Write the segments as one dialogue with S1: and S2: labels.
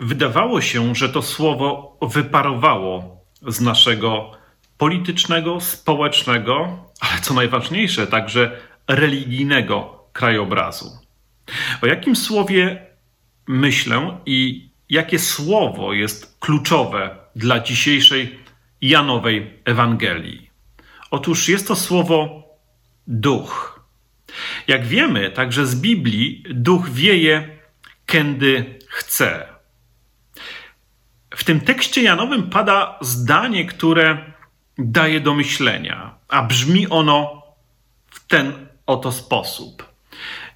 S1: wydawało się, że to słowo wyparowało z naszego politycznego, społecznego, ale co najważniejsze, także religijnego krajobrazu. O jakim słowie myślę i jakie słowo jest kluczowe dla dzisiejszej Janowej Ewangelii? Otóż jest to słowo duch. Jak wiemy, także z Biblii duch wieje, kiedy chce. Tym tekście Janowym pada zdanie, które daje do myślenia, a brzmi ono w ten oto sposób: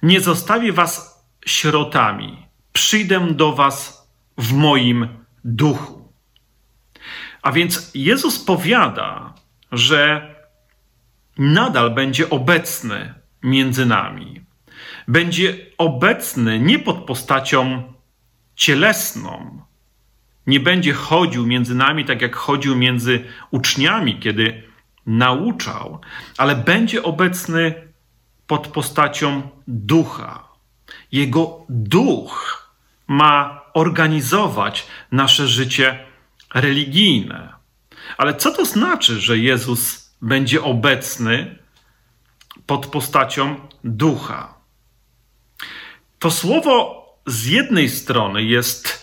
S1: Nie zostawię was sierotami, przyjdę do was w moim duchu. A więc Jezus powiada, że nadal będzie obecny między nami. Będzie obecny nie pod postacią cielesną, nie będzie chodził między nami tak jak chodził między uczniami, kiedy nauczał, ale będzie obecny pod postacią ducha. Jego duch ma organizować nasze życie religijne. Ale co to znaczy, że Jezus będzie obecny pod postacią ducha? To słowo z jednej strony jest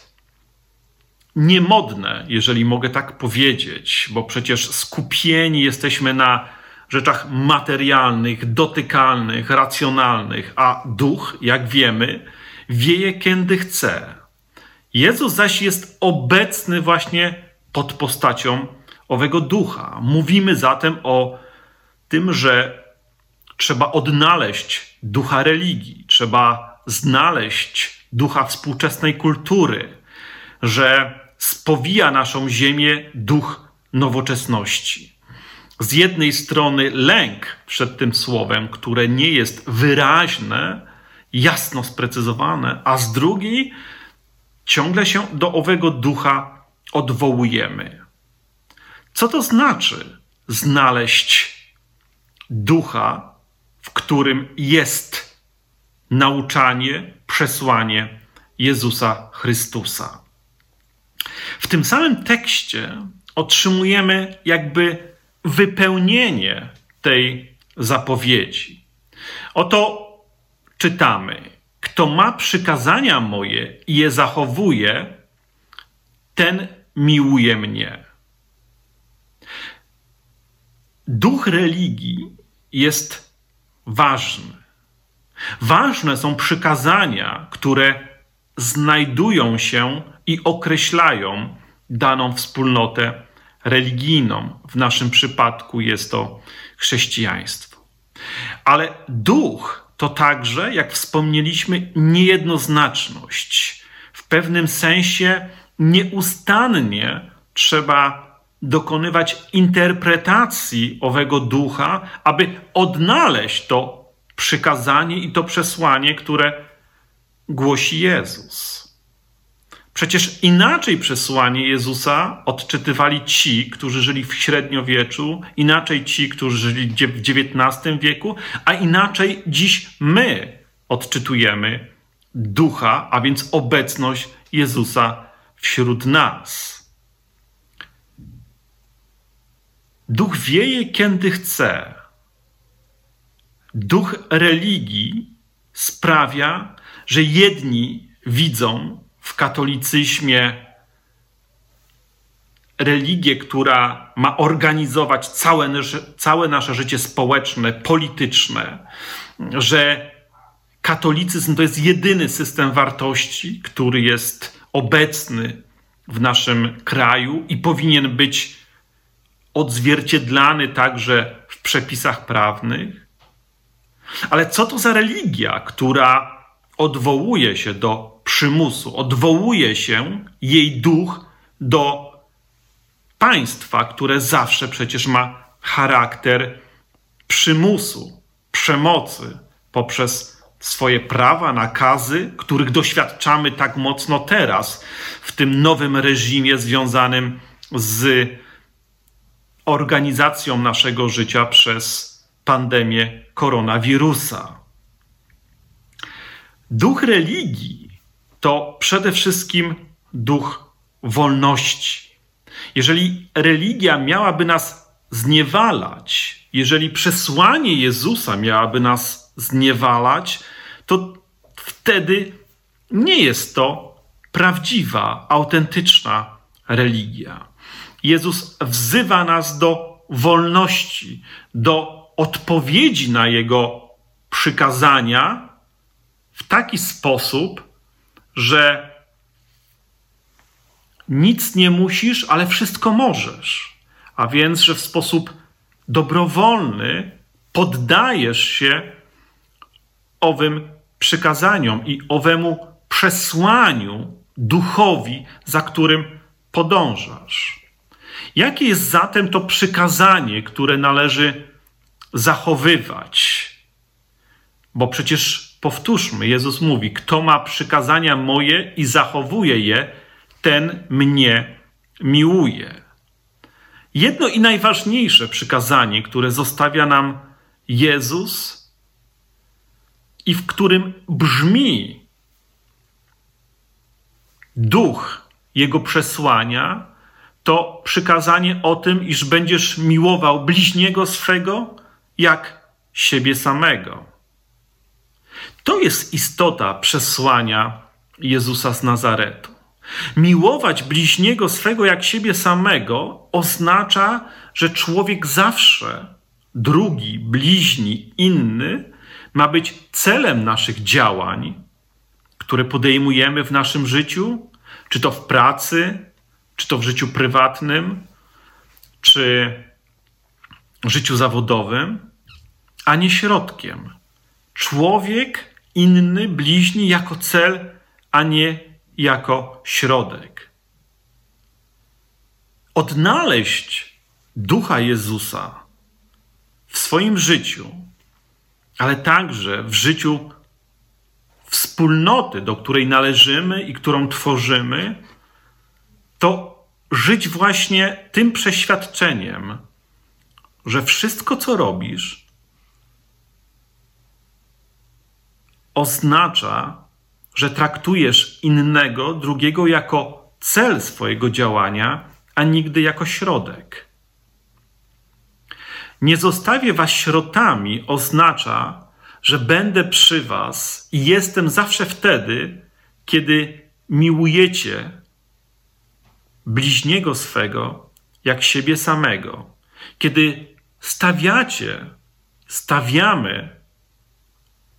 S1: niemodne, jeżeli mogę tak powiedzieć, bo przecież skupieni jesteśmy na rzeczach materialnych, dotykalnych, racjonalnych, a duch, jak wiemy, wieje kiedy chce. Jezus zaś jest obecny właśnie pod postacią owego ducha. Mówimy zatem o tym, że trzeba odnaleźć ducha religii, trzeba znaleźć ducha współczesnej kultury, że spowija naszą ziemię duch nowoczesności. Z jednej strony lęk przed tym słowem, które nie jest wyraźne, jasno sprecyzowane, a z drugiej ciągle się do owego ducha odwołujemy. Co to znaczy znaleźć ducha, w którym jest nauczanie, przesłanie Jezusa Chrystusa? W tym samym tekście otrzymujemy jakby wypełnienie tej zapowiedzi. Oto czytamy: Kto ma przykazania moje i je zachowuje, ten miłuje mnie. Duch religii jest ważny. Ważne są przykazania, które znajdują się i określają daną wspólnotę religijną. W naszym przypadku jest to chrześcijaństwo. Ale duch to także, jak wspomnieliśmy, niejednoznaczność. W pewnym sensie nieustannie trzeba dokonywać interpretacji owego ducha, aby odnaleźć to przykazanie i to przesłanie, które głosi Jezus. Przecież inaczej przesłanie Jezusa odczytywali ci, którzy żyli w średniowieczu, inaczej ci, którzy żyli w XIX wieku, a inaczej dziś my odczytujemy ducha, a więc obecność Jezusa wśród nas. Duch wieje, kiedy chce. Duch religii sprawia, że jedni widzą w katolicyzmie religię, która ma organizować całe całe nasze życie społeczne, polityczne, że katolicyzm to jest jedyny system wartości, który jest obecny w naszym kraju i powinien być odzwierciedlany także w przepisach prawnych. Ale co to za religia, która odwołuje się do przymusu, odwołuje się jej duch do państwa, które zawsze przecież ma charakter przymusu, przemocy poprzez swoje prawa, nakazy, których doświadczamy tak mocno teraz w tym nowym reżimie związanym z organizacją naszego życia przez pandemię koronawirusa. Duch religii to przede wszystkim duch wolności. Jeżeli religia miałaby nas zniewalać, jeżeli przesłanie Jezusa miałaby nas zniewalać, to wtedy nie jest to prawdziwa, autentyczna religia. Jezus wzywa nas do wolności, do odpowiedzi na Jego przykazania w taki sposób, że nic nie musisz, ale wszystko możesz. A więc, że w sposób dobrowolny poddajesz się owym przykazaniom i owemu przesłaniu duchowi, za którym podążasz. Jakie jest zatem to przykazanie, które należy zachowywać? Bo przecież powtórzmy, Jezus mówi: Kto ma przykazania moje i zachowuje je, ten mnie miłuje. Jedno i najważniejsze przykazanie, które zostawia nam Jezus i w którym brzmi duch Jego przesłania, to przykazanie o tym, iż będziesz miłował bliźniego swego jak siebie samego. To jest istota przesłania Jezusa z Nazaretu. Miłować bliźniego swego jak siebie samego oznacza, że człowiek zawsze, drugi, bliźni, inny, ma być celem naszych działań, które podejmujemy w naszym życiu, czy to w pracy, czy to w życiu prywatnym, czy życiu zawodowym, a nie środkiem. Człowiek inny, bliźni jako cel, a nie jako środek. Odnaleźć ducha Jezusa w swoim życiu, ale także w życiu wspólnoty, do której należymy i którą tworzymy, to żyć właśnie tym przeświadczeniem, że wszystko, co robisz, oznacza, że traktujesz innego, drugiego jako cel swojego działania, a nigdy jako środek. Nie zostawię was środami oznacza, że będę przy was i jestem zawsze wtedy, kiedy miłujecie bliźniego swego jak siebie samego. Kiedy stawiacie, stawiamy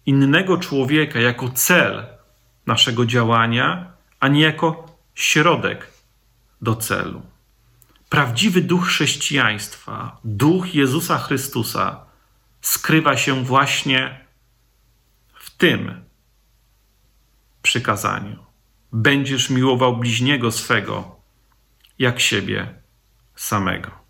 S1: innego człowieka jako cel naszego działania, a nie jako środek do celu. Prawdziwy duch chrześcijaństwa, duch Jezusa Chrystusa skrywa się właśnie w tym przykazaniu. Będziesz miłował bliźniego swego jak siebie samego.